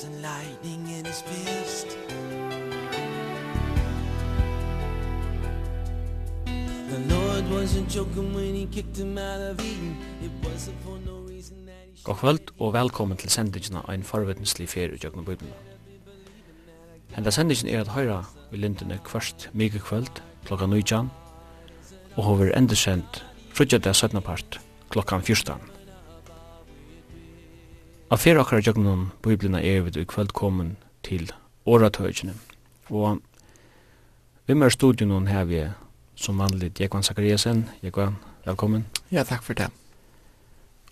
laughs and lightning in his fist The Lord wasn't joking when he kicked him out of Eden It wasn't for no reason that he God kvöld og velkommen til sendingina av en forvetenslig ferie i Jøgna Bibelen. Henda sendingen er at høyra vi lindene kvart mykje kvöld klokka 19 og hover endesendt frutja det 17 part klokka 14. Av fyrir okkar jøgnum noen biblina er vi i kvöld komin til åratøyginni. Og vi med studien noen her vi som vanligt Jekvan Zakariasen. Jekvan, velkommen. Ja, takk for det.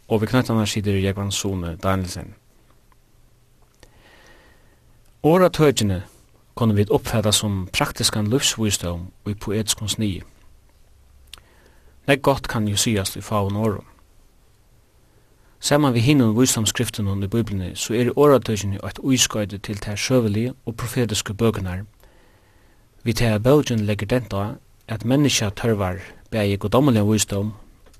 Og vi knøttan her sider Jekvan Sone Danielsen. Åratøyginni kunne vi oppfatta som praktiskan livsvisdom og i poetisk nye. Nei gott kan jo syast i faun årum. Saman við hinun vísdomskriften og i Bibelni, så er oratøysjene eit uiskøyde til tær sjøvelige og profetiske bøkunar. Vi tær bøgjen legger denta at menneska tørvar bægi godommelig vísdom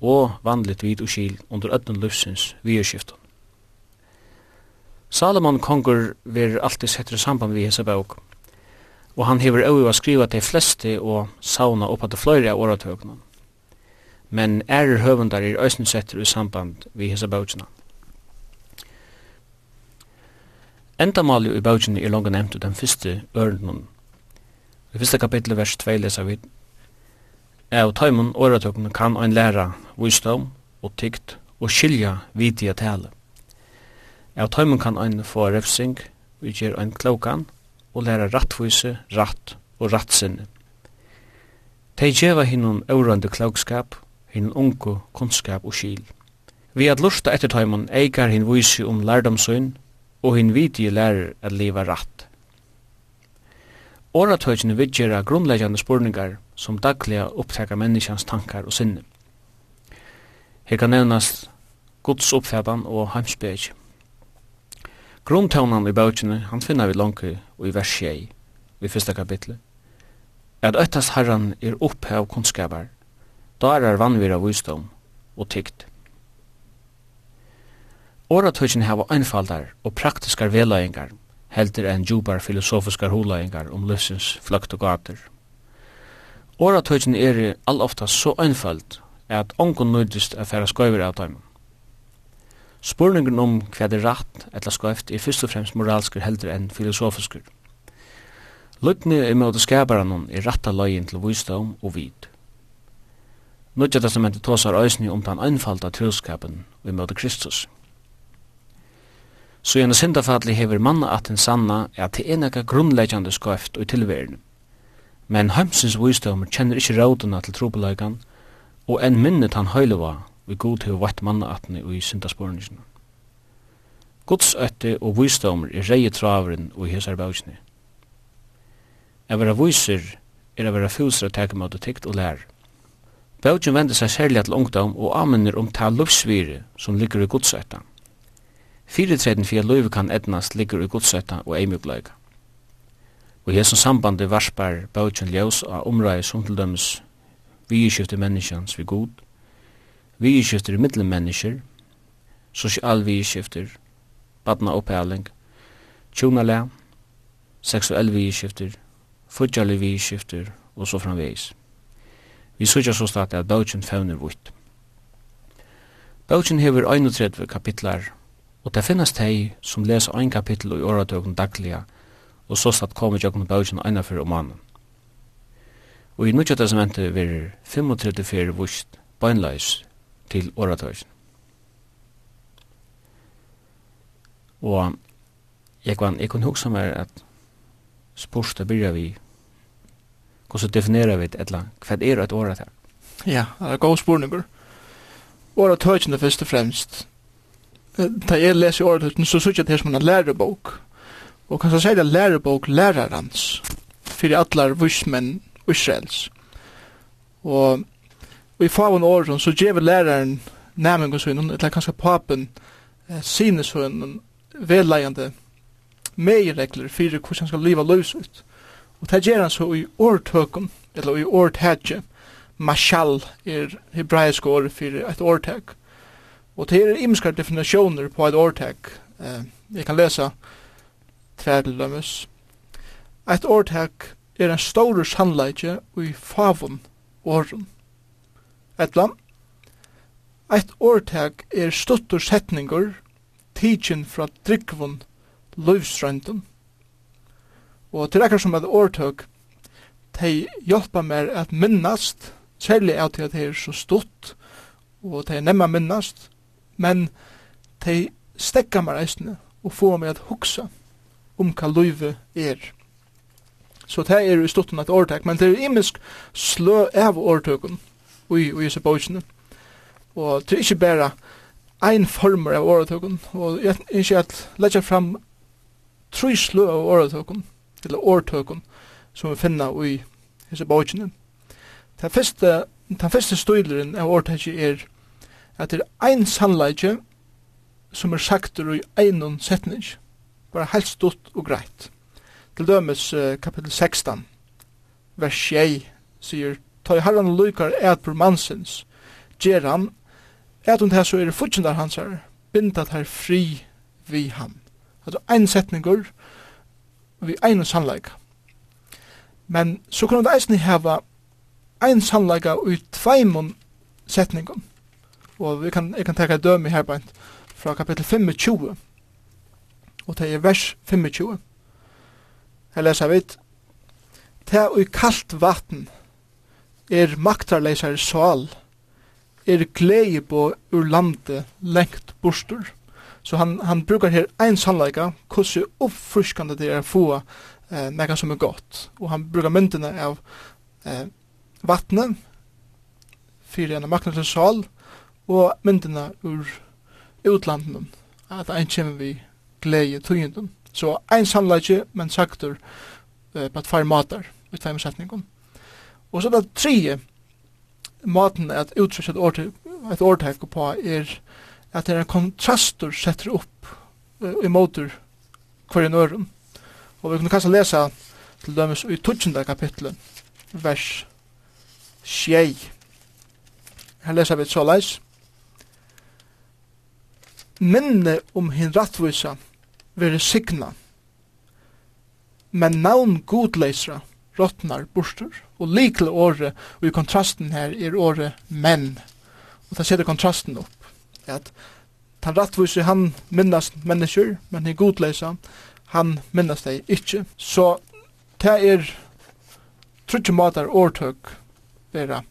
og vanligt vid og skil under ötnum lufsins vierskiften. Salomon kongur ver alltid settur samband við hesa bøk, og han hever au å skriva til fleste og sauna oppa til fløyre av oratøknum men ærer høvundar er òsne setter i samband vi hesa bøkjena. Endamalju i bøkjena er langt nevnt den fyrste ørnun. I fyrste kapitlet vers 2 lesa vi Av tøymon åretøkken kan ein læra visdom og tykt og skilja vidige tale. Av tøymon kan ein få refsing, vi gjer ein klokan, og læra rattvise, ratt og rattsinne. Tei djeva hinnun aurande klokskap hin ungu kunnskap og skil. Vi at lusta etter taimun eikar hin vysi om lærdomsøyn og hin viti lærer at leva ratt. Åratøyene vidgjera grunnleggjande spurningar som dagliga opptaka människans tankar og sinne. Her kan nevnast Guds oppfætan og heimsbeg. Grunntaunan i bautjene han finner vi langt og i vers 6 i fyrsta kapitlet. At øttast herran er opphav kunnskapar darar vannvira vísdom og tykt. Åratøkjen hava einfaldar og praktiskar velaingar, heldur enn djubar filosofiskar hulaingar om livsins fløkt og gater. Åratøkjen er allofta så einfald at ongun nøydist er færa skøyver av døymen. Spurningen om hva det er rett eller skoift er først og fremst moralsker heldur enn filosofiskur. Lutni i møte skaparan er ratta løgin til vísdom og vid. Nudja testamentet tåsar øysni om den einfalda troskapen vi møte Kristus. Så gjerne syndafalli hever manna at den sanna er at det er nekka grunnleggjande skoift og tilverden. Men heimsins visdommer kjenner ikkje rådena til trobeløygan, og enn minnet han høylewa vi god til å vatt manna atne og i syndaspornisjene. Guds øtte og visdommer er reie traveren og i hesar bausni. Jeg vera viser er a vera fylser å mot og tikt og lærer. Bøtjen vender seg særlig til ungdom og anminner om ta løvsvire som ligger i godsøtta. Fyretreden fyrir løyve kan etnast ligger i godsøtta og eimugleika. Og i som sambandi varspar bøtjen ljós av omræði som til dømes vieskifte menneskjans vi god, vieskifter i middelen mennesker, sosial vieskifter, badna opphaling, tjunale, seksuell vieskifter, fudjali vieskifter og så framveis. Vi sørger så stadig at bøtjen fevner vitt. Bøtjen hever 31 kapitlar, og det finnes de som leser ein kapittel i åretøkken dagliga, og så stadig kommer jøkken bøtjen eina fyrir om mannen. Og i nødja testamentet verir 35 fyrir vust bøgnleis til åretøkken. Og jeg kan, jeg kan hugsa meg at spørste byrja vi hvordan definerer vi det, eller hva er et året her? Ja, det er god spørninger. Året tøytjene først og fremst. Da jeg leser året tøytjene, så synes jeg det er som en lærebok. Og kanskje sier det lærebok lærerans, fyrir allar vissmenn Israels. Og, og i favon året så gjever læreren og sønnen, eller kanskje papen, eh, sine sønnen, velleiende meiregler fyrir hvordan han skal liva løsut. Og det gjør han så i årtøkken, eller i årtøkken, mashal er hebraisk ord for et årtøk. Og det er imskar definisjoner på et årtøk. Eh, jeg kan lese tre til dømes. Et årtøk er en stor sannleikje i favon åren. Etla, et årtøk er stuttur setningur, tidsin fra drikvun, løvstrønden, Og til ekkert som et årtøk, de hjelper meg at minnast, særlig av til at det er så stort, og de er nemma minnast, men de stekker meg reisende og får meg at huksa om hva løyve er. Så det er i storten et årtøk, men det er imisk slø av årtøkken i, disse bøysene. Og det er ikke bare ein former av årtøkken, og jeg er ikke at legger fram tre slø av årtøkken, eller årtøkken, som vi finner i hese bøkene. Den første, den første støyleren av årtøkken er at det er ein sannleikje som er sagt i einon setning, bare helt stort og greit. Til dømes uh, kapittel 16, vers 6, sier, Ta i herran lykar et på mansens, gjer han, et om det så er det fortjendar hans her, bindat her fri vi han. Altså ein setningur vi ein sannleika. Men så kunne det eisne heva ein sannleika ut tveimun setningum. Og vi kan, jeg kan teka dømi her beint fra kapittel 25 og det er vers 25. Her leser vi Ta ui kalt vatten er maktarleisar sal er gleibå ur landet lengt bostur. Så han, han brukar her ein sannleika, hvordan oppfriskande det er å få eh, nekka som er godt. Og han brukar myndene av eh, vattnet, fyrir enn makna til sal, og myndene ur utlanden, at ein kjemmer vi glede tøyenden. Så ein sannleika, men saktur eh, på tvær matar, ut fem setningon. Og så det tre maten at utrykket årtek på er at det er en kontrastur setter opp uh, i måter hver en øren. Og vi kunne kanskje lese til dømes i 12. kapitlet, vers 6. Her leser vi så leis. Minne om hin rattvisa vere signa, men navn godleisra rottnar borster, og likle åre, og i kontrasten her er åre menn. Og da setter kontrasten opp at han rattvise han minnast mennesker, men han godleisa, han minnast deg ikkje. Så det er trutje matar årtøk vera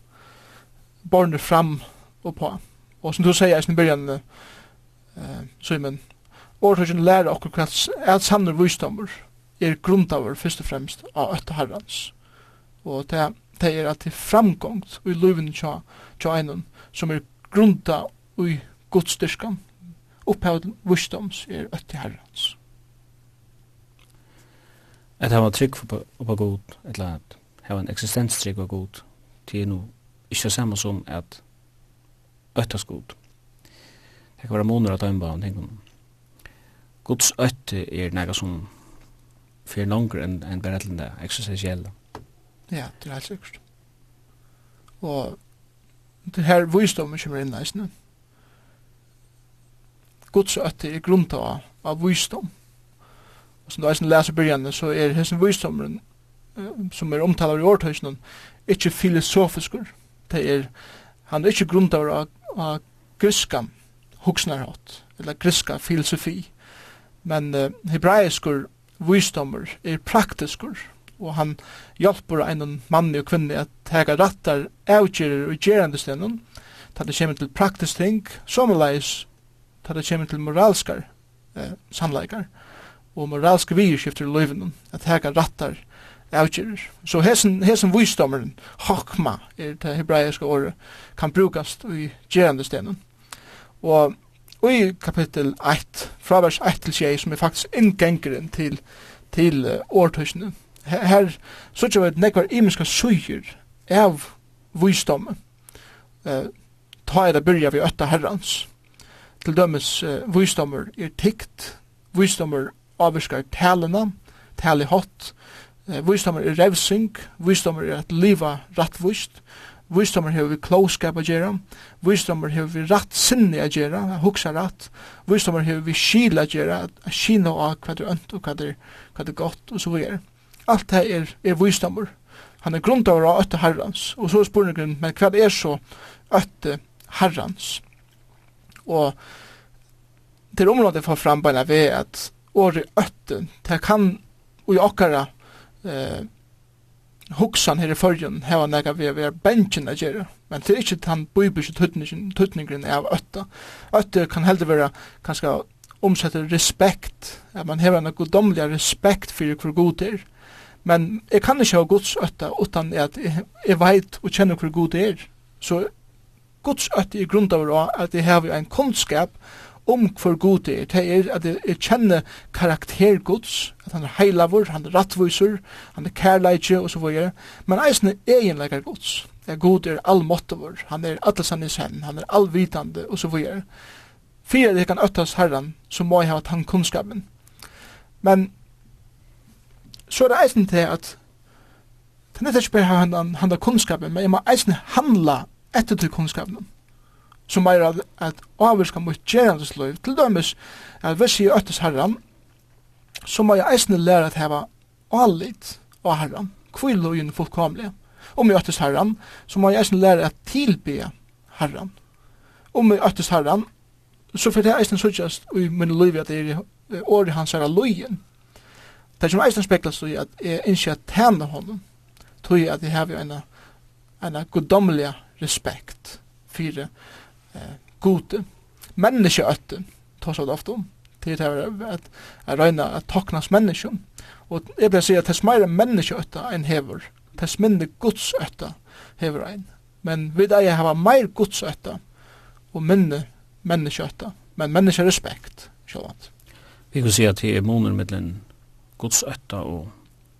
borne fram og på. Og som du sier i byrjan, eh, Simon, årtøkken lærer okkur hva at sanner visdommer er grundaver først og fremst av øtta herrans. Og det, det er at det framgångt i luven tja, tja einon som er grunda i godstyrkan, opphavet vursdoms er ötti herrans. At hava trygg oppa god, eller at hava en eksistenstrygg og god, det er no ikkje samme som at öttas god. Det kan være måneder at dømba om tingene. Guds øtte er nega som fyrir langer enn en bare til eksistensielle. Ja, det er helt sikkert. Og det her vysdommen kommer inn neisne. Guds øtte er grunta av, av visdom. Og som du eisen leser byrjane, så er hessen visdomren som er omtalar i årtøysnen, ikkje filosofiskur. Det er, han er ikkje grunta av, av griska huksnarhatt, eller griska filosofi. Men uh, hebraiskur visdommer er praktiskur, og han hjelper en mann og kvinne at tega rattar avgjerer og gjerandestenen, ta det kommer til praktisk ting, sommerleis ta det kommer til moralskar eh, samleikar og moralske virkifter i løyven at heka rattar avgjerer. Så hesen, hesen visdommeren, hokma, er det hebraiske året, kan brukast i gerande stenen. Og, i kapittel 1, fra vers 1 til 6, som er faktisk inngengeren til, til uh, årtøysene, her, her så ikke vet nekvar imiska suger av visdommen. Eh, ta er det byrja vi øtta herrans til dømes uh, visdommer er tikt, visdommer avvirskar talena, tali hot, uh, visdommer er revsing, visdommer er at liva rattvist, visdommer hever vi klåskap a gjerra, visdommer hever vi ratt sinni a gjerra, a hugsa ratt, visdommer hever vi skil a gjerra, a kina a hva det er ønt og hva det er godt og så er. Alt det er, er visdommer. Han er grundavar av ötte herrans, og så er spurningen, men hva er så ötte herrans? og til området for fram bare ved at året øtten, det kan og i okkara eh, hoksan her i fyrjun heva nega vi er bensin a gjerra, men det er ikkje den bøybysi tutningren av ötta. Ötta kan heldur vera kanska omsetter respekt, at man hever en goddomlig respekt fyrir hver god er. Men jeg kan ikke ha gods øtta utan at jeg, jeg veit og kjenner hver god er. Så Guds ætti i grundaver av at jeg har en kunnskap om hver god det er. Det er at jeg kjenner karakter Guds, at han er heilavur, han er rattviser, han er kærleitje og så videre. Men eisen er egenleikar Guds. Det er god er allmåttavur, han er atlesannis hen, han er allvitande og så videre. Fyra det kan öttas herran, så må jeg ha tann kunnskapen. Men så er det eisen til at det er ikke bare han, han, kunnskapen, men jeg må eisen handla etter til kunnskapen. Som er at, at avvirka mot gjerandes liv, til dømes at hvis jeg øttes herran, så må jeg eisne lære at heva allit av herran, kvilo i en fullkomlig. Om jeg øttes herran, så må jeg eisne lære at tilbe herran. Om jeg øttes herran, så fyrir jeg eisne suttjast i min liv at det er året hans herra lojen. Det som eisne speklas i at jeg innskje at tæna honom, tog jeg at jeg hever en en goddomlig respekt fyrir eh, gode, menneskeøtte, tar seg ofte om, til det er at jeg regner at taknas menneske. og jeg vil si at tess meira menneskeøtte enn hever, tess mindre godsøtte hever ein, men vi da jeg hava meir godsøtte og minne menneskeøtte, men menneskerespekt, sjålant. Vi kan si at det er måneder mellom godsøtta og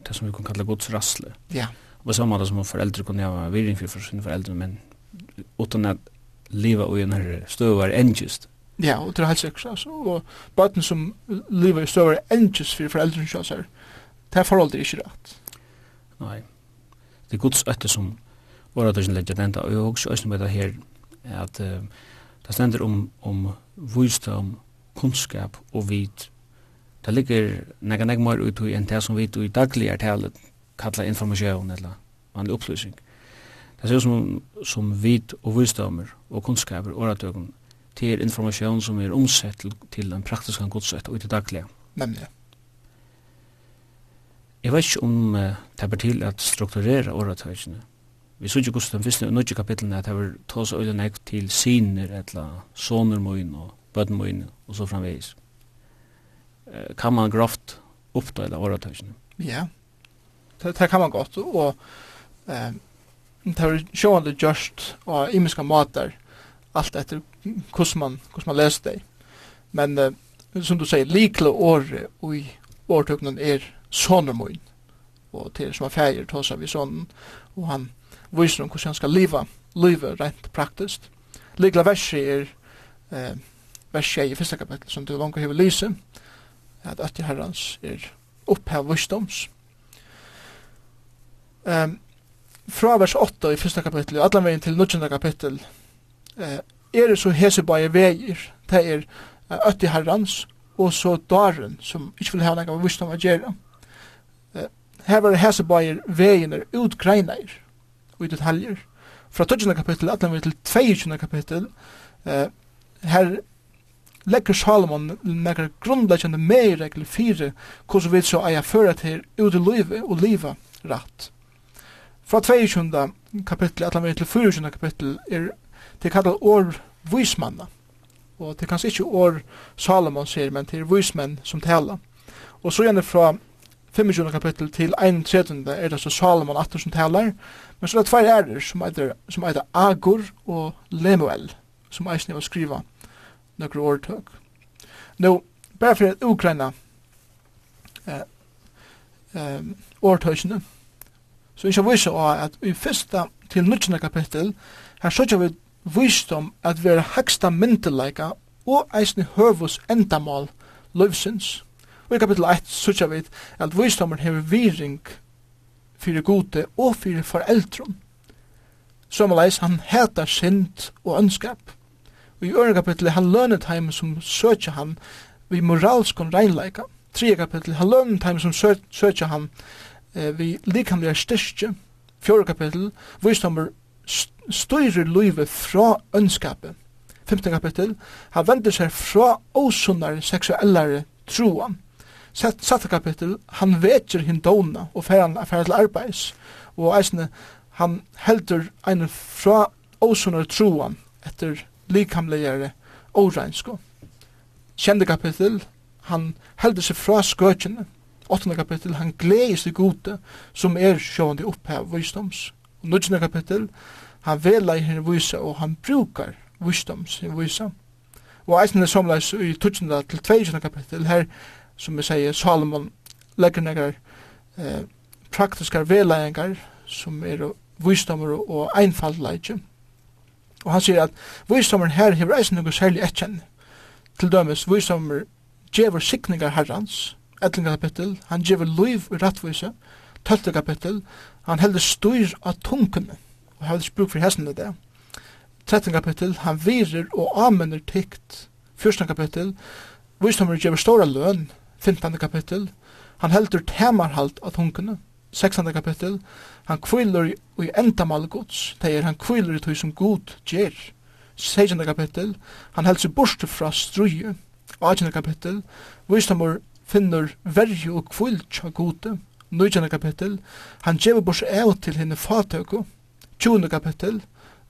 det som vi kan kalla godsrassle. Ja. Og på samme måte som foreldre kunne ha virring for sine foreldre, men utan att leva i en här stövar engest. Ja, och det är helt säkert alltså. Och barnen som lever i stövar engest för föräldrar som kör det här förhållet är inte rätt. Nej. Det är Guds ötte som var våra tusen lägger denta. Och jag har också östnat med det här att uh, det ständer om, om vysdom, kunskap og vit. Det ligger nega nega mer ut i en det som vi i dagliga talet kalla informasjon eller vanlig upplysning. Det ser ut som, som vit og visdommer og kunnskaper og rettøkken til informasjon som er omsett til, til en praktisk godsett og til daglige. Nemlig. Jeg vet ikke om uh, det er til at strukturere åretøkene. Vi så ikke hvordan den første og nødvendige kapitlen at det var ta seg øyne nek til siner, eller soner møyne og bøtten møyne, og så framvegis. Uh, kan man grovt oppdøyla åretøkene? Ja, det, det kan man godt, og uh, det har sjående gjørst og imiska mater alt etter hvordan man, hvordan man leser det. Men uh, som du sier, likle året i årtøknen er sonermøyen og til som er feir tåsa vi sonen og han viser om hvordan han skal liva livet rent praktisk. Likle verset er eh, vers i første kapittel som du langt hever lyse at at herrans er opphav visdoms. Um, fra vers 8 i første kapittel, og allan veien til 19. kapittel, eh, er det så hesebaie veier, det er eh, øtti herrans, og så daren, som ikke vil ha noe av visdom å gjøre. Eh, her var hesebaie veien er utgreineir, og i detaljer. Fra 12. kapittel, allan veien til 22. kapittel, eh, her legger Salomon nekkar grunnleggjande meiregler fire, hvordan vi så eier føra til ut i livet og livet rett. Fra 22. kapittel, at han vil til 24. kapittel, er det kallet år vismanna. Og det er kanskje ikke år Salomon sier, men det er vismenn som taler. Og så gjerne fra 25. kapittel til 31. er det så Salomon atter som taler, men så er det tvær ærer som heter, som heter Agur og Lemuel, som eisen å skriva nokre årtøk. Nå, bare for at Ukraina eh, eh, årtøkene, Så vi skal vise av at i fyrsta til nødgjende kapittel, her søkja vi visdom at vi er haksta myndeleika og eisne høvus endamal løvsins. Og i kapittel 1 søkja vi at visdomen hever viring fyrir gode og fyrir foreldrum. Sommerleis han heter synd og ønskap. Og i øren kapittel han lønnet heim som søkja han vi moralskon reinleika. Tre kapittel han lønnet heim som søkja han eh, vi likamliga styrke, fjore kapittel, visdommer styrer livet fra ønskapet. 15 kapittel, han vender seg fra åsunnare seksuellare troa. Satte kapittel, han vetjer hindona og fer han affæra til arbeids, og eisne, han heldur ein fra åsunnare troa etter likamligare åreinsko. Kjende kapittel, han heldur seg fra skøkjene, 8. kapittel, han gledes til gode, som er sjående opphav visdoms. Og 9. kapittel, han vela i henne vise, og han brukar visdoms i vise. Og eisen er samleis i 12. til 20. kapittel, her, som vi sier, Salomon legger negar eh, praktiskar velaengar, som er visdomar og einfaldleidje. Og han sier at visdomar her hever eisen noe særlig etkjenn. Til dømes, visdomar djever sikningar herrans, 11 kapittel, han gjever liv i rattvise, 12 kapittel, han heldur styr av tunkene, og heldur spuk for hessene det. 13 kapittel, han virer og amener tikt, 14 kapittel, visdommer gjever stora løn, 15 kapittel, han heldur temarhalt av tunkene, 16 kapittel, han kvilur i endamal gods, det er han kvilur i tog som god gjer, 16 kapittel, han heldur seg bort fra struje, 18 kapittel, visdommer finner verju og kvill tja gode, nøytjane kapittel, han gjever bors eo til henne fatøko, 20 kapittel,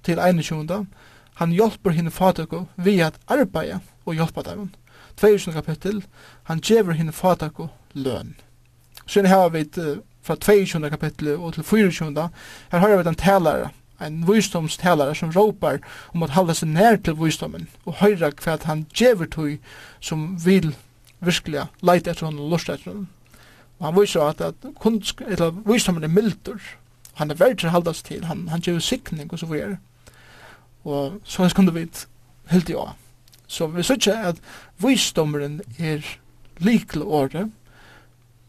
til 21. Han hjelper henne fatøko ved at arbeide og hjelper dem. 22 kapittel, han gjever henne fatøko løn. Så her har vi uh, fra 22 kapittel og til 24. Her har vi en talare, en visdomstalare som ropar om at halda seg nær til visdomen og høyra hva han gjever tog som vil virkelig leit etter henne og lust etter henne. Og han viser at, at kunsk, eller, visdommen er mildur. Han er verdt til haldast til. Han, han gjør sikning og så videre. Og så hans kunne vidt, helt i år. Så vi ser ikke at visdommen er likle året.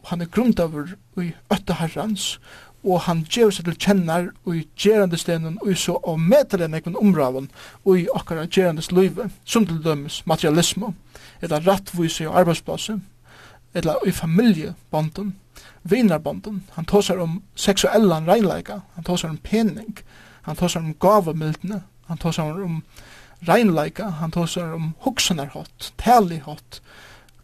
Han er grunnt over i øtte herrans og han gjør seg til kjennar og i gjerande stenen og i så av metelig nekven omraven og i akkara gjerandes løyve, som til dømes materialismo eller rattvise og arbeidsplasset eller i familiebanden, vinarbanden, han tåsar om seksuella reinleika, han tåsar om pening, han tåsar om gavemildene, han tåsar om reinleika, han tåsar om hoksanarhått, talihått,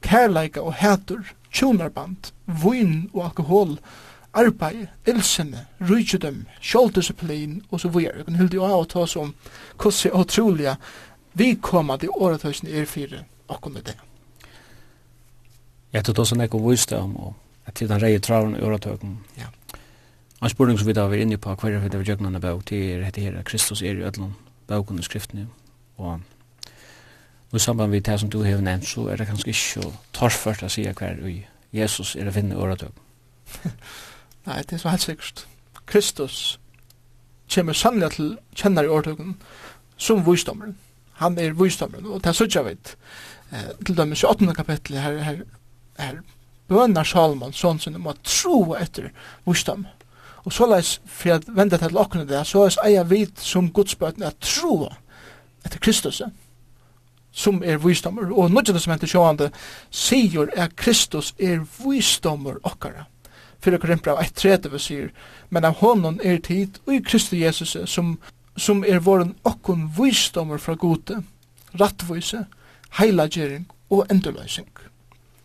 kærleika og hætur, tjonarband, vin og alkohol, arbeid, ilsene, rydgjødom, sjåldisiplin, og så videre. Jeg kan hilde jo av å ta oss om hvordan utrolige vi kommer til åretøysene er fire akkurat med det. Jeg tror også nekko viste om og at til den reie traven i åretøyken. Ja. En spurning som vi da var inne på hver er det vi gjøgnene bøk, til er dette her, Kristus er i ødlån, bøkene i skriftene, og Og i samband med det som du har nevnt, så er det kanskje ikke så torført å si hver Jesus er å finne i åretøyken. Nei, det er så helt sikkert. Kristus kommer sannelig til kjenner i årtøkken som visdommeren. Han er visdommeren, og det er sånn jeg vet. Eh, til dømes i 8. kapittel, her, her, her bønner Salomon sånn som må tro etter visdom. Og så leis, for jeg vender til åkne det, så leis eier vi som godsbøten at tro etter Kristus, som er visdommer. Og nødvendig som heter sjående, sier at Kristus er visdommer okkara fyrir Korinthra av vi sier, men av honom er tid og i Kristi Jesus som, som er våren okkon visdommer fra gode, rattvise, heilagjering og endurløysing.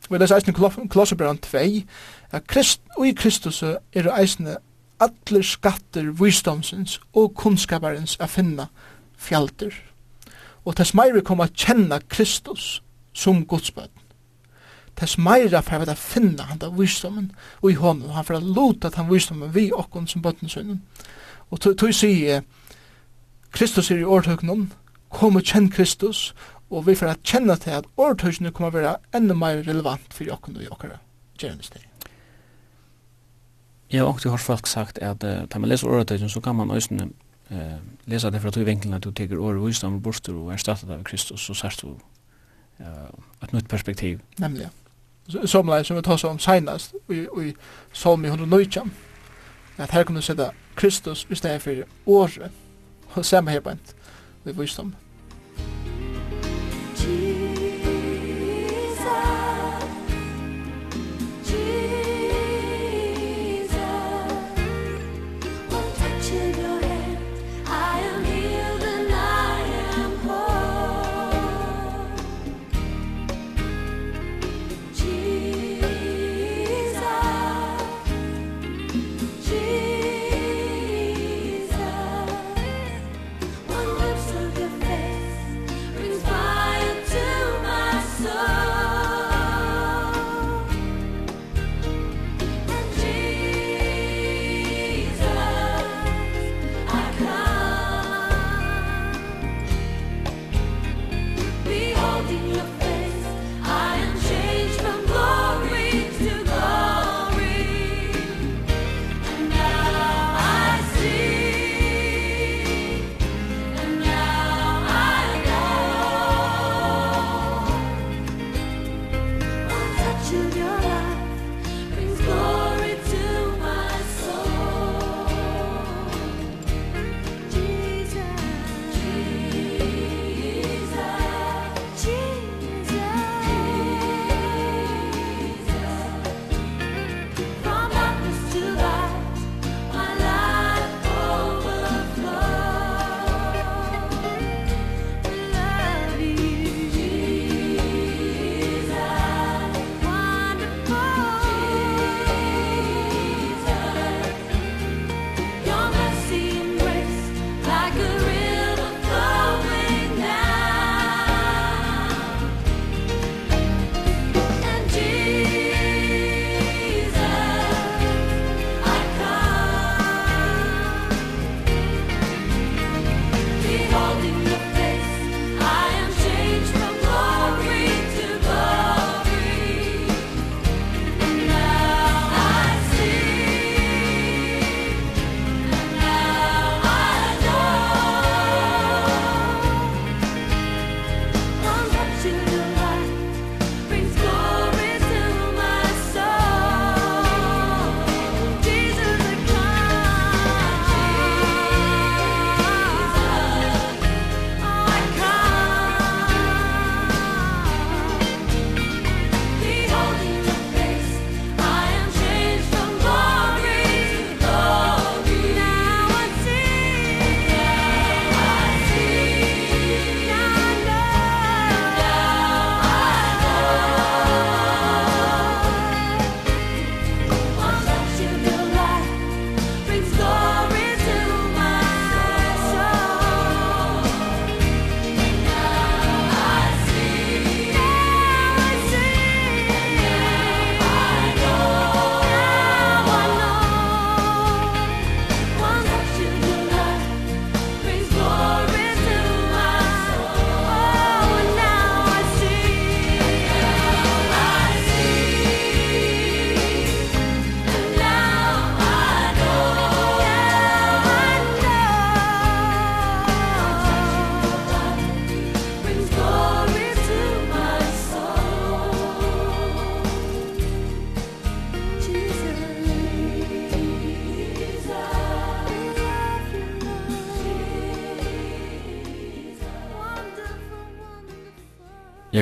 Vi leser eisne i 2, at Krist, og i Kristus er eisne atler skatter visdomsins og kunnskaparens a finna fjalter. Og tess meir vi kom a kjenna Kristus som godsbøtt tess meira for at finna han da visdomen og i honom, han for at lota at han visdomen vi okkon som bøtten sønnen. Og tog sier Kristus er i årtøknen, kom og kjenn Kristus, og vi for at kjenne til at årtøkene kommer å være enda mer relevant for okkon og i okkara gjerningsteg. Jeg har også hørt folk sagt at uh, da man leser åretøyden, så kan man også uh, lese det fra to vinklene at du teker året og visdom og borster og erstattet av Kristus, så sørst du uh, et nytt perspektiv. Nemlig, ja somleis som vi tar om senast i, i Salmi 119 at her kan du sette Kristus i stedet for året og samme her på en vi visste om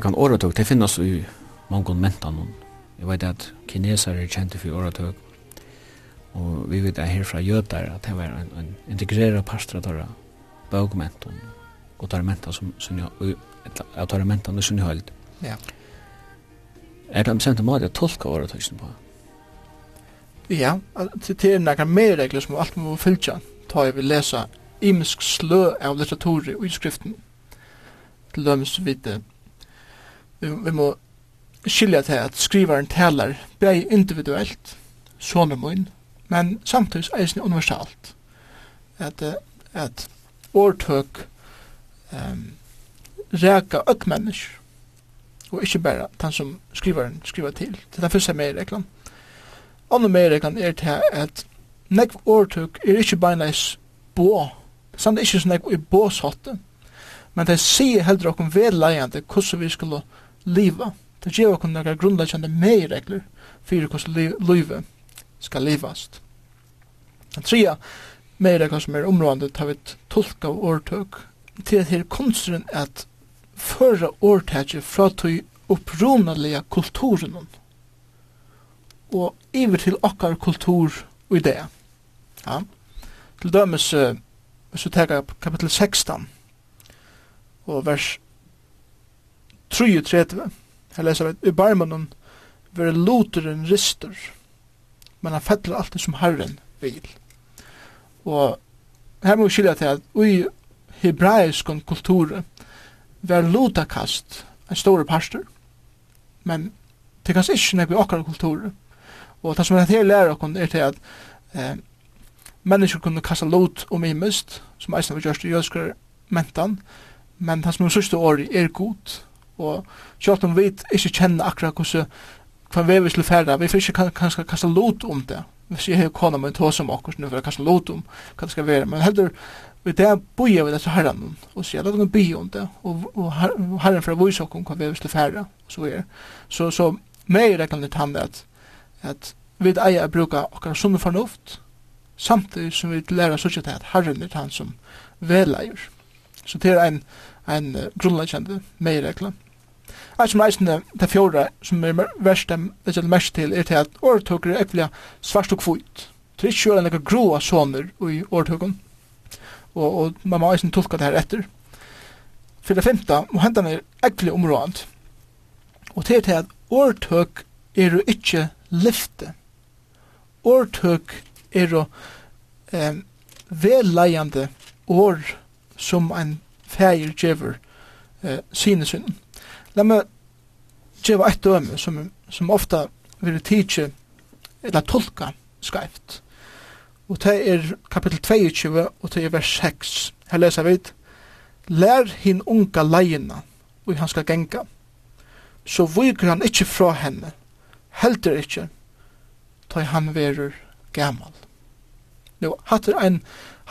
kan åretøk, det finnes i mange mentan. Jeg vet at kineser er kjente for åretøk, og vi vet at her fra jøtar, at det var en, en integreret pastra tåra bøgmentan, og tåra mentan som sunni, jeg, tåra mentan er sunni høyld. Ja. Er det en bestemt måte å tolka åretøksen på? Ja, det er nekka mer regler som alt må fylltja, ta jeg vil lesa imisk slø av litteratur i utskriften. Til dømes vidt vi, vi må skilja til at skrivaren talar bei individuelt, som er mun, men samtidig eisen universalt. At, at årtøk um, ræka økmennesk, og ikkje berre den som skrivaren skriver til. Det er den første meireglan. Andre meireglan er til at nekv årtøk er ikkje beinleis bå, samt ikkje som nekv i båshotte, men det sier heldur okkur vedleiande hvordan vi skulle liva. Det gjør okkur nekra grunnleggjande meiregler fyrir hvordan livet skal livast. Den tria meiregler som er områdande tar vi tolka av årtøk til at her konstren at føra årtøkje fra tøy upprunaliga kulturen og iver til okkar kultur og idé. Ja. Til dømes, hvis vi tar kapitel 16 og vers 33, her leser vi, i barmanen vil loteren rister, men han fettler alltid som herren vil. Og her må vi skilja til at i hebraisk kultur var lotakast en stor pastor, men det kan ikke nek vi okkar kultur. Og det som er her lærer okkon er til at eh, mennesker kunne kasta lot om imist, som eisne var gjørst i jødskar mentan, men det som er sørste året er godt, og kjølt om vi ikke kjenner akkurat hvordan hva vi vil færre, vi får ikke kanskje kasta lot om det, hvis jeg har kona med tås om okkur, nu får jeg kasta lot om hva det skal være, men heller vi det boja vi dette herren, og sier, la dem bi om det, og, og herren fra vise okkur hva vi vil færre, og så er. Så, så meg reklam litt han at, at vi eier å bruka okkar sunn fornuft, samtidig som vi lærer sånn at herren er han som veleier. Så det er en, en grunnleggende reklam. Eit som reisende, det fjorda, som er verst dem, det er mest til, er til at åretøkker er ekvelig svart og kvitt. Det er ikke kjøren nekka groa soner i åretøkken. Og, og man må eisen tolka det her etter. For det femte, må hendan er ekvelig områdant. Og det er til at åretøk er jo ikke lyfte. Åretøk er jo eh, velleiande år som en feir djever eh, sinesynnen. Lad meg gjeva et døme som, som ofta vil tidsje eller tolka skreift. Og det er kapittel 22 og det er vers 6. Her leser vi Lær hin unga leina og han skal genga. Så viker han ikkje fra henne, heldur ikkje, ta han verur gammal. Nå, hatt er ein,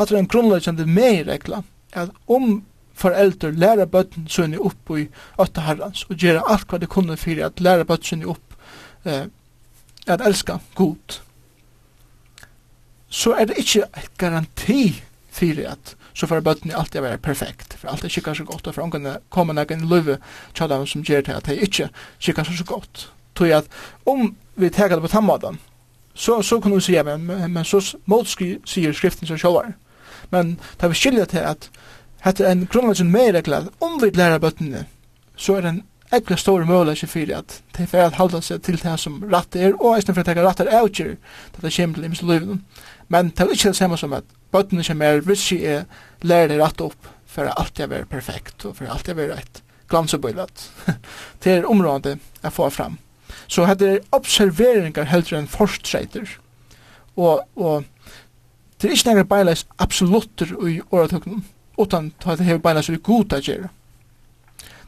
hatt er ein grunnleggjande meiregla, at om foreldre læra bøtten sønne opp i åtta herrans og gjøre alt hva de kunne for at læra bøtten sønne opp eh, at elska god så er det ikke et garanti for at så får bøtten alltid være perfekt for alt er kikkar så godt og for ångene kommer noen løve tjadam som gjør til at det ikke kikkar så godt tog at om vi teker det på tannmaten så, så kunne vi si, men, men så motskri sier skriften som sjåvar men det er vi skilja til at hette ein grunnleggen meiregla, om vi læra bøttene, så er en ekla stor møleggje fyrir at de fer at halda seg til det som ratt er, og eisne for at teka rattar avgjør, det er kjem til ims løyvn. Men det er ikke det samme som at bøttene som er vitsi er lærer det ratt opp for at alt er perfekt, og for at alt er rett glansebøylat. det er området jeg får fram. Så hetta er observeringar heldur enn forstreiter, og, og det er ikke nærmere beileis absolutter i åretøknum, utan ta det hever beina så det god å gjøre.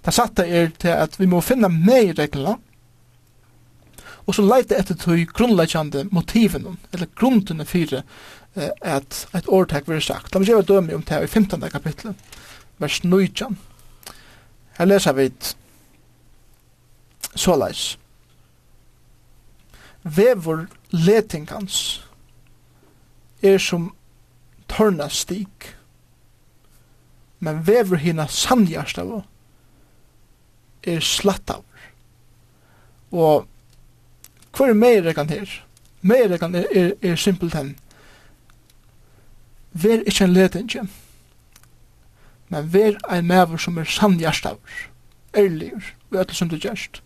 Det satte er til at vi må finna med i reglene, og så leite etter til grunnleggjande motiven, eller grunnene fyrir eh, at et årtak vil sagt. La meg gjøre døme om det i 15. kapitlet, vers 9. Her leser vi så leis. Vevor letingans er som tørna stik, men vever hina sannjast av er slatt av. Og hva er meir rekan her? Meir rekan er, er, er simpelt hen. Ver ikkje en letinje, men ver ein mever som er sannjast av ærligur, og ætl som du gjerst.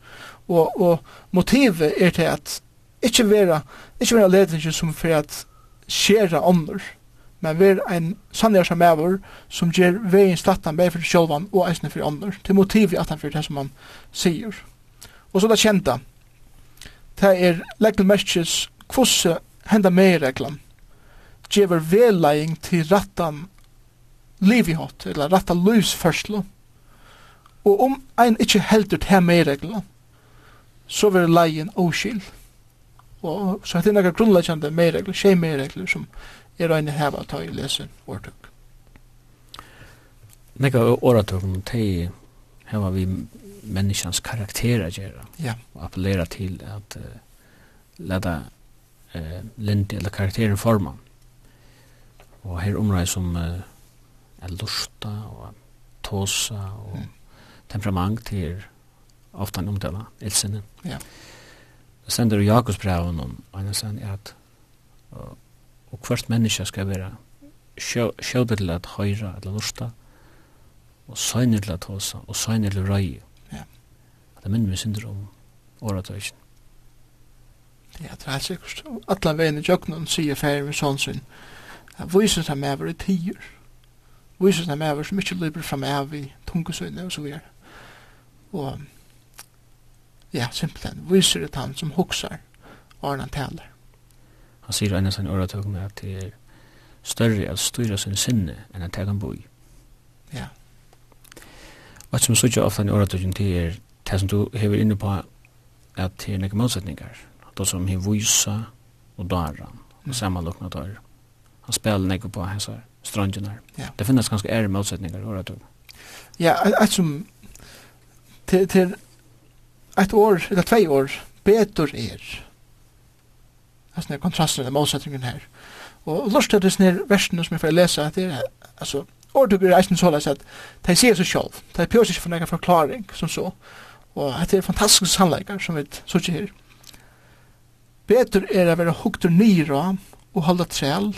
Og, og motivet er til at ikkje vera, ikkje vera letinje som for at skjera ånder, men ver ein sannlig som er som ger vegin stattan bei fyrir sjálvan og eisne fyrir andre, Til motivi at han fyrir det som han sier. Og så det kjenta, det er leggel merkes kvosse henda med reglan gjever velæging til rattan livihot, eller rattan løsførslo. Og om ein ikkje heldur til med reglan, så vil leien oskild. Og så er det nekka grunnleggjande med regler, tjej med regler som er ein hava ta i lesen årtøk. Nekka åretøkken, te heva vi menneskans karakter at ja. og appellera til at uh, leta uh, lindi eller karakteren forma. Og her området som uh, er lusta og tåsa og mm. temperament til ofta en omtala, ilsinne. Ja. Det sender Jakobs brev om, og han sier at og hvert menneske skal være sjøvde til at høyre eller lusta, og søgner til at håsa, og søgner til røy. Ja. Det minner vi synder om åretøysen. Ja, det er helt sikkert. Alla veien i jøknen sier ferdig med sånn sin. Jeg viser seg med over i tider. Viser seg med over som ikke løper fram av i tungesøyne og så videre. Og ja, simpelthen, Viser det han som hoksar og han taler. Han sier enn sin øretøkken at det er større at styra sin sinne enn at jeg kan bo i. Ja. Og som sier ofte enn øretøkken til er det som du hever inne på at det er nekke motsetningar. Det som hever vysa og daran og samanlokna dar. Han spiller nekke på hans strandjene. Ja. Det finnes ganske ære motsetningar i øretøkken. Ja, et som til, til et år, eller tvei år, betur er altså den kontrasten, den målsättningen her. Og lort til disse her versene som jeg får lese, at det er, altså, ordtug er eisen så leis at de sier seg selv, de prøver seg ikke for noen forklaring, som så, og at det er fantastiske sannleikar som vi så ikke her. Betur er å være hukter nyra og holde trell,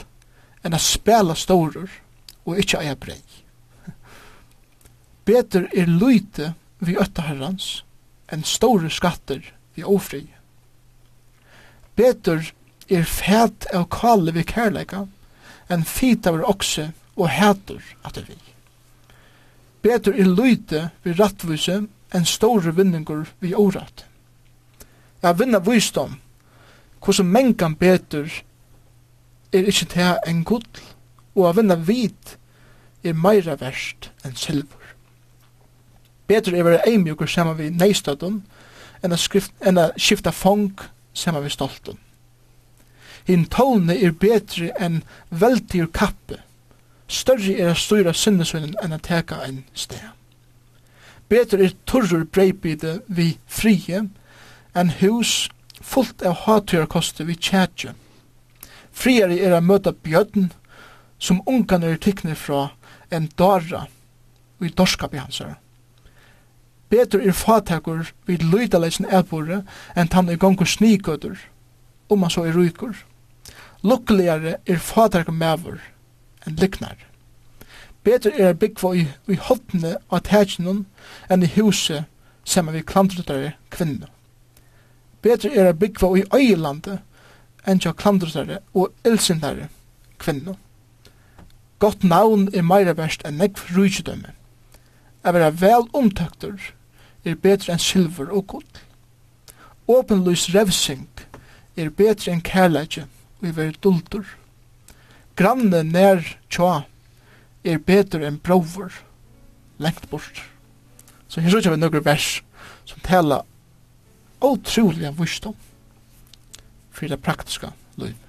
enn å spela storer og ikke eie brei. Betur er lyte vi øtta herrans, enn store skatter vi ofri. Betur er fæt av kale vi kærleika, en fit av okse og hætur at vi. Betur er lyte vi rattvise en store vinningur vi orat. Ja, vinna visdom, hvordan mengan betur er ikkje til en gull, og a vinna vit er meira verst enn silvur. Betur er vera eimjukur saman vi neistadun, enn a, skrift, enn a skifta fong saman vi stoltun. Hinn tålne er betri enn veldig kappe. Større er a styra sinnesunnen enn a teka en sted. Betur er turrur breibide vi frie, enn hus fullt av hatyrkoste vi tjætje. Friere er a møta bjødden, som ungan er tykne fra enn dara vi dorskap i hans Betur er fatakur vid lydaleisen elbore enn tann er gongur snikøtur, om man så er rykur. Lukkuligare er fadark mævur enn liknar. Betur er byggva i, i hodne av tætjennom enn i huset sem vi klandrutare kvinnu. Betur er byggva i øyelande enn tja klandrutare og ilsindare kvinnu. Gott navn er meira verst enn nekv rujtjødømme. Er vera vel omtøktur er betre enn silver og gull. Åpenlys revsing er betre enn kærleikje vi ver dultur. Granne nær tja er betur enn brovur, lengt bort. Så her sykja vi nokre vers som tala utrolig av visdom for det praktiska livet.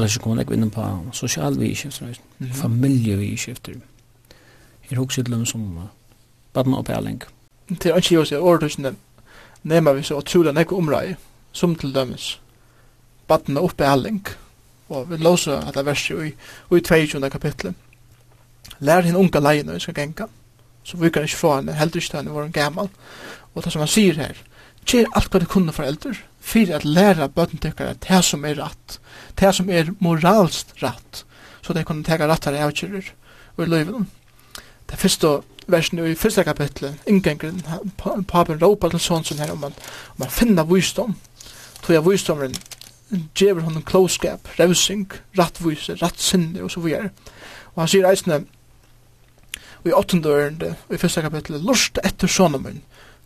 det ikke kommer jeg inn på sosial vidskifter, Mhm. familie vidskifter. Jeg er også til som baden og pæling. Det er ikke jo seg åretøkene nema vi så utrolig nekko omrøy, som til dømes baden og pæling, og vi låser at det verset i, i 22. kapitlet. Lær henne unga leiene vi skal genka, så vi kan ikke få henne, heldig ikke henne var gammal. Og det som han sier her, Kjer alt hva det kunne for fyrir at læra bøtten tykkara det som er rett, det som er moralst rett, så de kunne teka rættare avkjører og i løyven. Det første versen i første kapitlet, inngengren, papen råpa til sånn her om man, om man finna visdom, tog jeg visdomren, djever honom klåskap, revsing, rattvise, rattsinne og så videre. Og han sier eisne, og i åttende ørende, og i første kapitlet, lort etter sånne min,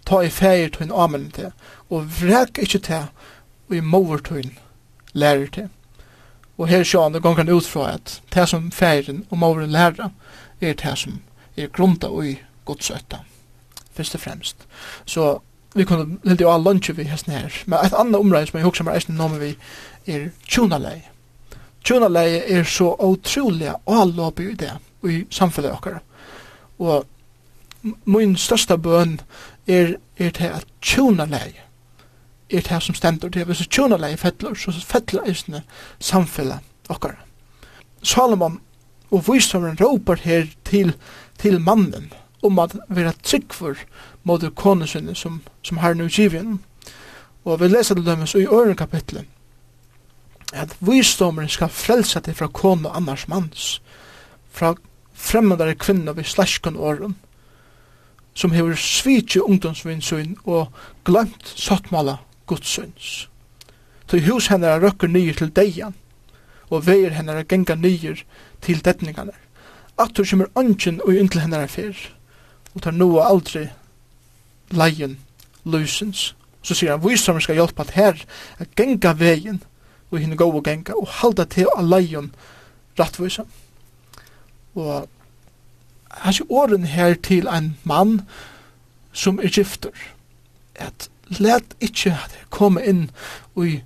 ta i fægir tøyn amen til, og vrek ikkje til, og i mover tøyn lærer til. Og her sjåan, det gongan ut fra at det som fægiren og moveren lærer, er det som er grunda i godsøtta, først og fremst. Så vi kunne lille jo all lunge vi hesten her, men et annet område som jeg hoksa meg eisen nomen vi er tjonalei. Tjonalei er så utrolig allåpig i det, i samfunnet okkar. Og min største bøn er, er det at tjona leie er det som stendur til hvis tjona leie fettler så fettler eisne samfella okkar Salomon og visdomren ropar her til, til mannen om at vera tryggfur mot konusinne som, som har nu givin og vi leser til dømes i øren kapitlet at visdomren skal frelsa til fra konu annars mans fra fremmedare kvinner vi slaskon åren som hever svitje ungdomsvinsyn og glemt sottmala gudsyns. Så hus hennara røkker nyer til deian, og veier er genga nyer til detningarna. Attur er ønsken og inntil er fyr, og tar noe aldri leien lusens. Så sier han, visamur skal hjelpa at her, er genga vegin, og henne gå og genga, og halda til a leien rattvisa. Og har ikke åren her til en mann som er gifter. At let ikke komme inn i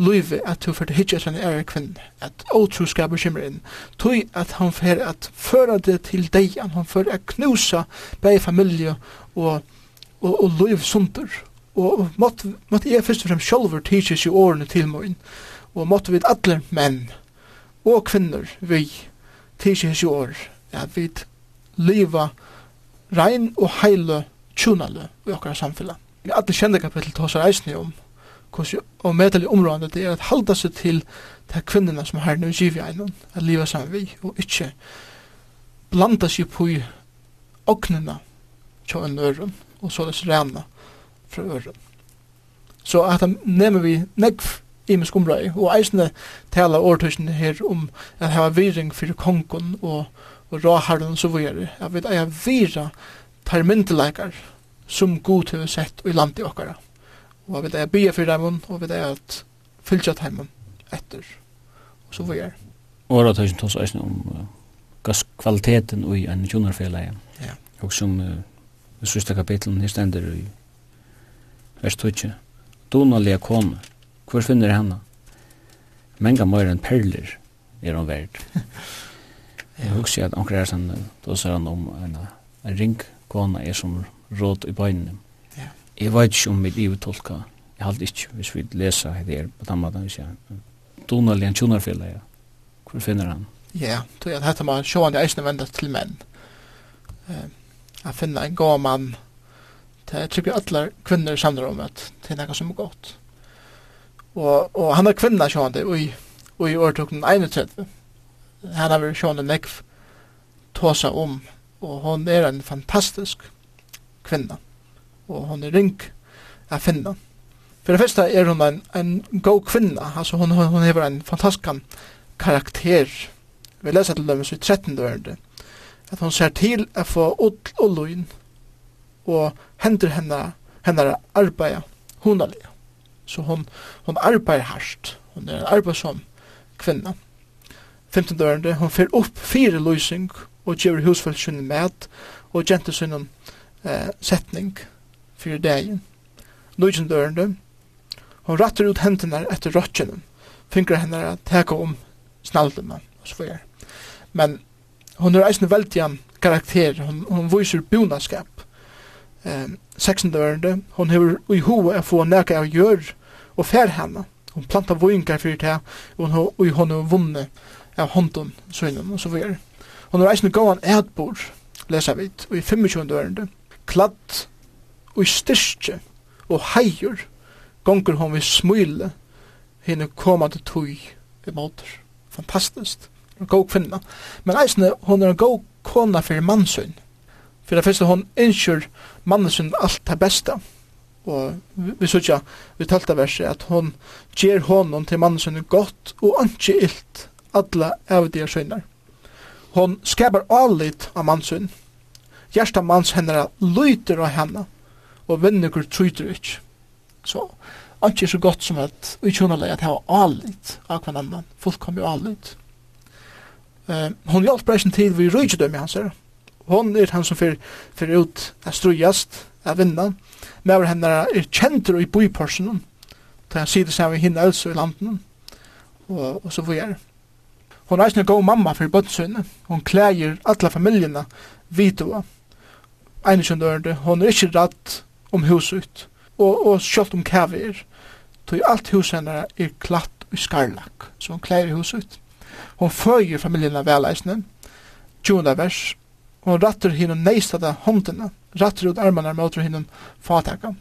Luive at du fyrir hitja sin ære kvinne, at åtroskaper kommer inn, tog at han fyrir at føra det til deg, han fyrir at knusa bei familie og, og, og luiv sunder, og måtte, måtte jeg først og fremst sjálfur tidsis i årene til morgen, og måtte vi alle menn og kvinner vi tidsis i år, at vi liva rein og heile tjunale i okkara samfella. Vi alle kjenne kapittel tåsar eisne om hvordan og medelig områdene det er at halda seg til de kvinnerne som har nu giv i einon, at liva sammen vi, og ikkje blanda seg på i oknina tja en øren, og så les rena fra øren. Så at han nemmer vi negv imisk område, og eisne tala årtusen her om at hava viring fyrir kongen og og råharren så vore, at vi eier vira tar myndelagar som god til sett i landet okkara. Og jeg vi jeg bya fyrir dem, og vi eier at fylgja dem etter, og så vore. Og råd tøysen tås eisen om uh, kvaliteten i en tjonarfelag, ja. og som uh, sista kapitlen her stender i vers 20. Donalia kone, hvor finner henne? Menga mer enn perler er hun verd. Jeg husker at anker er sånn, da sier han om en, en ring kona er som råd i bøynene. Ja. Jeg vet ikke om mitt liv tolka, jeg halte ikke, hvis vi leser det her på den måten, hvis jeg, Donald Jan Tjonarfjellet, ja. Hvor finner han? Ja, det at dette man sjående eisne venda til menn. Uh, Jeg finner en god mann, det er typisk alle kvinner samler om at det er noe som er godt. Og, og han er kvinner sjående, og i årtukken 31, han har henne versjonen nekv tåsa om, og hon er en fantastisk kvinna, og hon er ring a finna. For det første er hon en, en god kvinna, altså hon, hon, hon hever en fantastisk karakter. Vi leser til dem i 13. verden, at hon ser til å få ull og løgn, og hender henne, henne arbeid hundalig. Så hon, hon arbeider hardt, hon er en arbeidsom kvinna. 15. ørende, hon fer opp fire løysing og gjør husfølgsynne med og gjente sin eh, setning for dagen. 19. ørende, hon rattar ut hendene etter rottjene, fingrar henne at teka om snaldene og så videre. Men hon er eisen veldig karakter, hon, hon viser bonaskap. Eh, 16. ørende, hon hever i hoa få nekka av gjør og fer henne. Hon plantar voingar fyrir det, og hon, og hon har vunnet av hånden søgnen og så videre. Og når eisen gåan ætbor, leser vi, og i 25. ørende, kladd og styrke og heier, gonger hon vi smule, henne komande tøy i måter. Fantastisk. En god kvinna. Men eisne, hon er en god kona fyrir mannsyn. For det første, hon innskyr mannsyn alt det beste. Og vi sykja, vi talte verset, at hon ger honom til mannsyn godt og ikke illt alla avdiga synder. Hon skapar allit av mansyn. Gjersta mans hennara lyter av henne, og vinnugur tryter ikk. Så, anki er så godt som at vi tjonaleg at hava allit av hver annan, fullkommer allit. Uh, hon hjelp breisen til vi rujtjadøm i hans her. Hon er han som fyrir, fyrir ut a strujast, a vinna. Mever henne er kjentur i boi personen, ta han sier det samme hinna elsu i landen, og, og så vi er. Hon er eisne god mamma fyrir bøttsøyne. Hon klægir alla familjena vidua. Einskjøndørende, hon er ikke redd om huset, og, og sjølt om kæver. Tøy alt huset henne er klatt i skarlak, så hon klægir huset. Hon føyer familjena vel eisne. Tjona vers. Hon rattur hinn neistada håndina, rattur ut armarna mot hinn fatakam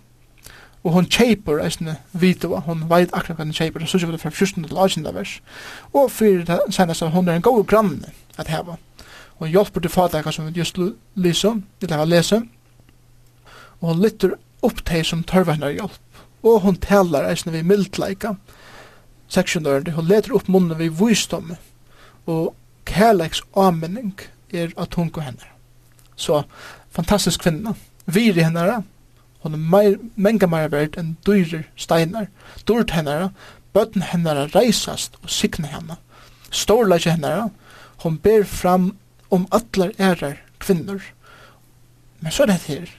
og hon kjeipur eisne vidua, hon veit akkurat hva hon kjeipur, så kjeiper det fra 14 til 18 vers, og fyrir det seneste, hon er en god granne at heva, og hon hjelper til fatakka som vi just lysa, eller hava lese, og hon lytter opp til som tørva hennar hjelp, og hon talar eisne vi mildleika, seksjonøren, hon leter opp munnen vi vysdom, og kærleiks avmenning er at hon går henne. Så, fantastisk kvinna, viri hennara, Hon er meir, menga meir verd enn dyrir steinar. Dyrt hennara, bøtten hennara reisast og sikna henne. Storleikje hennara, hon ber fram om allar ærar kvinnor. Men så er det her.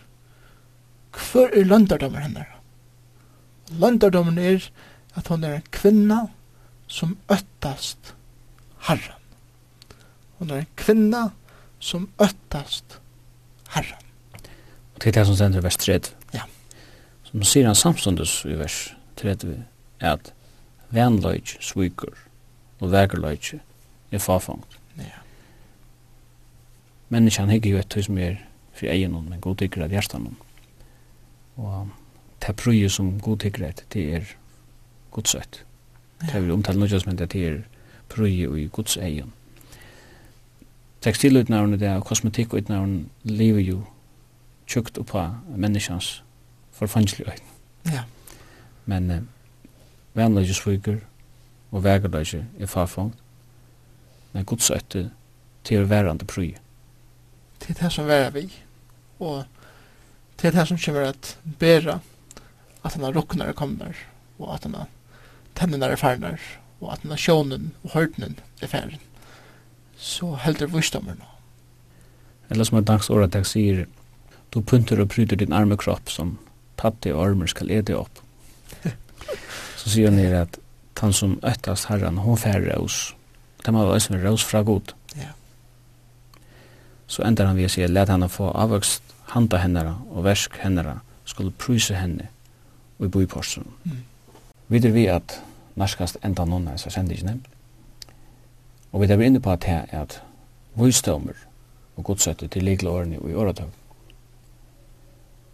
hver er løndardommer hennara? Løndardommen er at hon er en kvinna som öttast harran. Hon er en kvinna som öttast harran. Og til det som sender vers 3, Som sier han samståndes i vers 30, er at vennløyg sviker og vergerløyg er fafangt. Ja. Menneskjan hegger jo et tøy som er for egen men god tykker av hjertan Og det prøy som god tykker et, det er godsøyt. Det er vi omtalt noe som det er prøy og i gods egen. Tekstilutnavnet og kosmetikkutnavnet lever jo tjukt oppa menneskjans forfangslig øyn. Ja. Men eh, vennløyge sviker og vegerløyge er farfangt, men gods øyne til verande prøy. Det er det som verre vi, og det er det som kommer at bæra at han har rokknar kommer, og at han har tennene er ferner, og at han har sjånen og hørtenen er ferner, så helder vursdommer nå. Eller som en dags åretak sier, du punter og pryder din arme kropp som patte og armer skal ede opp. Så sier han her at han som øttast herran, hon fær raus. Det må være som raus fra god. Ja. Så endar han ved å si, let henne få avvokst handa hennara og versk hennara skulle pryse henne og i boiporsen. Mm. Videre vi at narskast enda noen hans er sendt ikke Og vi er inne på at det er at vøystømmer og godsøtte til likle årene og i åretøv.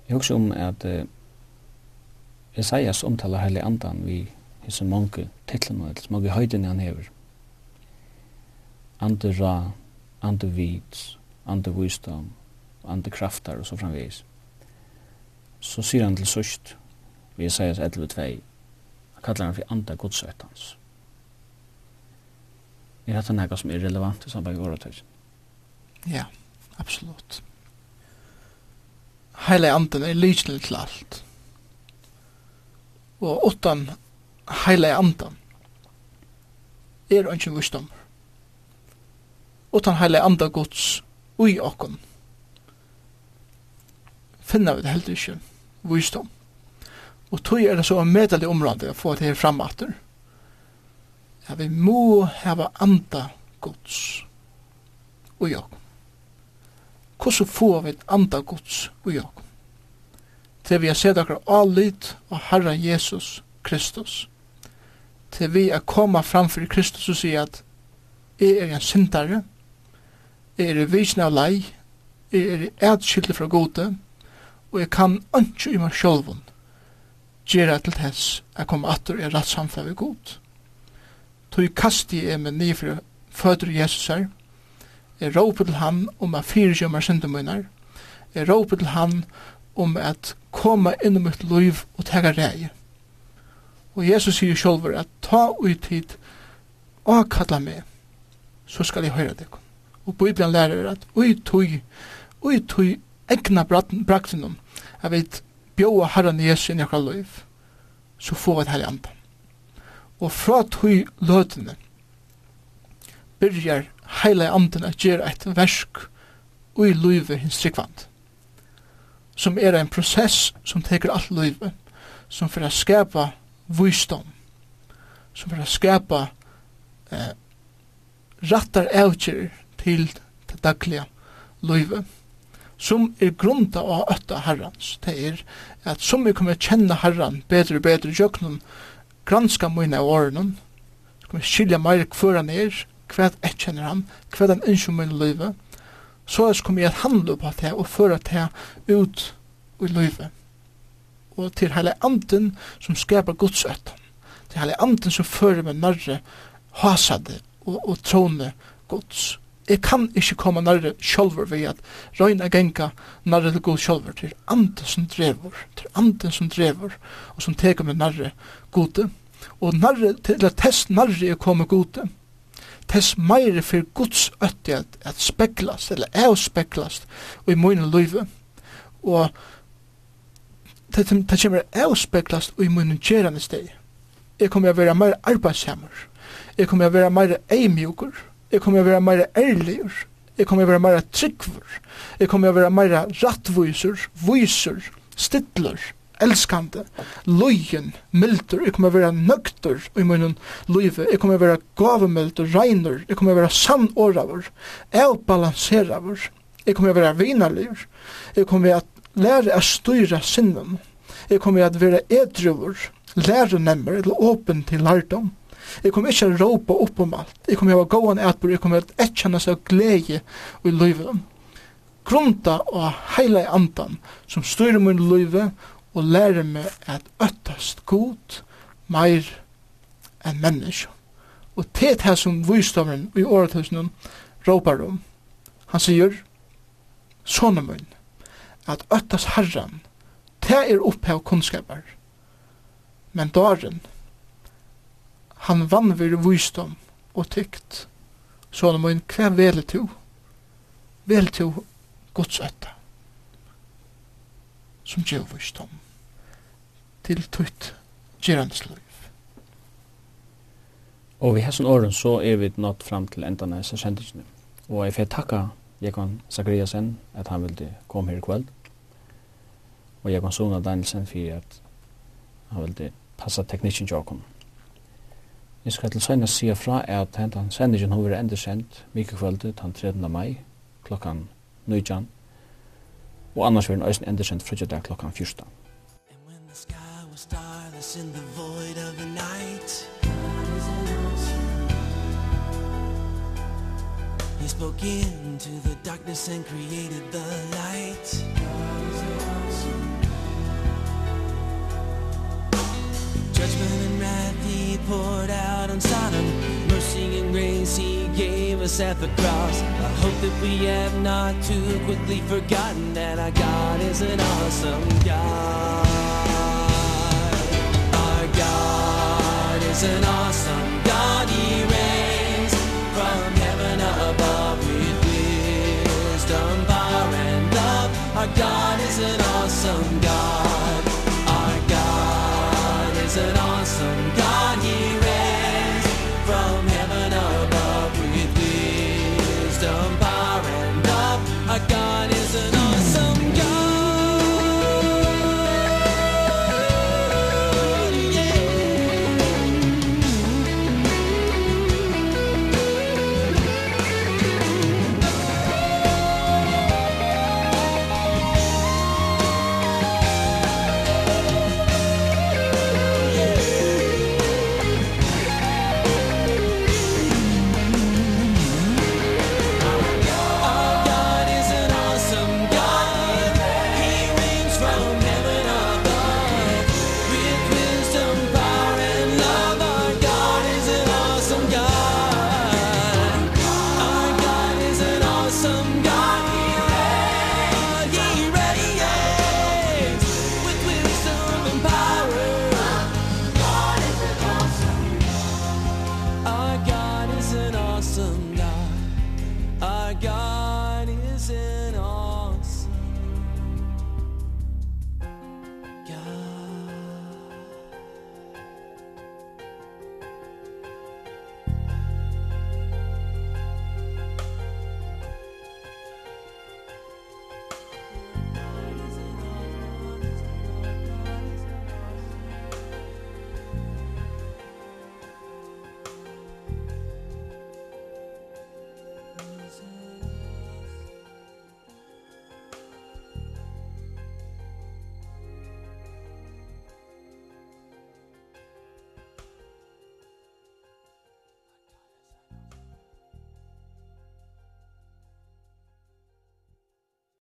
Jeg husker om at uh, Esaias omtaler heilig andan vi hese mange titlene, eller mange høydene han hever. Ande ra, ande vits, ande visdom, ande kraftar og så framvis. Så sier han til sørst, vi Esaias 11.2, han kallar han for ande godsøttans. Er dette noe som er relevant i samband med åretøysen? Ja, absolutt. Heile anden er lysnil til alt og åttan heile andan. Er ønsken visdom åttan heile andan gods ui okkon finna vi det heldur ikke visdom og tog er det så en medelig område å få det her fram atter ja, vi må hava anda gods ui okkon Hvordan får vi et anda gods ui okkon til vi har sett akkur allit og Herra Jesus Kristus. Til vi er koma framfor Kristus og sier at jeg er en syndare, jeg er visen av lei, jeg er etskyldig fra gode, og jeg kan ikke i meg sjolvun gjøre til tess jeg kommer atter i rett samfunn ved god. Tog kasti jeg meg nifra føder Jesus her, jeg råper til han om jeg fyrir kjømmer syndumunar, jeg råper til han om om at koma inn i mitt liv og tega rei. Og Jesus sier sjolver at ta ui tid og kalla meg, så skal jeg høyra deg. Og Bibelen lærer at ui tui, ui tui egna braktinum, jeg vet bjóa herran Jesus inn i akkurat liv, så få vi et herre andan. Og fra tui løtene byrjar heila andan at gjera et versk ui livet hins rikvand som er en prosess som teker alt livet, som for å skapa visdom, som for å skapa eh, rattar avgjør til det daglige livet, som er grunda av ötta herrans. Det er at som vi kommer kjenne herran bedre og bedre jøknum, granska mine av årene, så kommer vi skilja meir hver han er, hva jeg kjenner han, hva han ønsker mine livet, så er kommer jeg at handle på det og føre det ut i livet. Og til hele anden som skaper godsøtten. Til hele anden som fører meg nærre hasade og, og trone gods. Jeg kan ikke komme nærre sjølver ved at røyna genga nærre til god sjølver til anden som drever, til anden som drever og som teker meg nærre gode. Og nærre, til at test nærre jeg komme gode tess meire for Guds øtti at, at speklast, eller er speklast, og i mine løyve. Og det, det kommer er speklast og i mine gjerande steg. Jeg kommer å være meire arbeidshammer. Jeg kommer å være meire eimjukur. Jeg kommer å være meire ærligur. Jeg kommer å være meire tryggvur. Jeg kommer å være meire rattvuiser, viser, stidler, elskande, løyen, mildur, jeg kommer være nøgtur i munnen løyve, jeg kommer være gavemildur, reiner, jeg kommer være sannåravur, avbalanseravur, jeg kommer være vinarliv, jeg kommer vera lære å styra sinnen, jeg kommer at være edruvur, lære nemmer, eller åpen til lærdom, Jeg kommer ikke å råpe opp om alt. Jeg kommer å ha gåan etbor, jeg kommer å etkjenne seg glede i livet grunda og heile andan som styrer min løyve og lære meg at øttast god meir enn menneske. Og det er det som visdommeren i åretusen råpar om. Han sier, sånne munn, at øttast herran, det er opphav kunnskaper. Men daren, han vannver visdom og tykt, sånne munn, hva vel to? Vel to gods øtta, som gjør visdom til tutt gerandsløy. Og vi hessen åren så er vi nått fram til endan av sendingene. Og jeg får takka Jekon Zakariasen at han ville komme her i kveld. Og Jekon Sona Danielsen for at han ville passa teknikken til åkken. Jeg skal til søgnet sige fra at hentan sendingen har vært enda sendt mykje kveldet den 13. mai klokkan 19. Og annars vil den øysen enda sendt frugjedag klokkan 14 star in the void of the night. He spoke into the darkness and created the light. Judgment and wrath he poured out on Sodom. Mercy and grace he gave us at the cross. I hope that we have not too quickly forgotten That our God is an awesome God. is an awesome God he reigns From heaven above with wisdom, power and love. Our God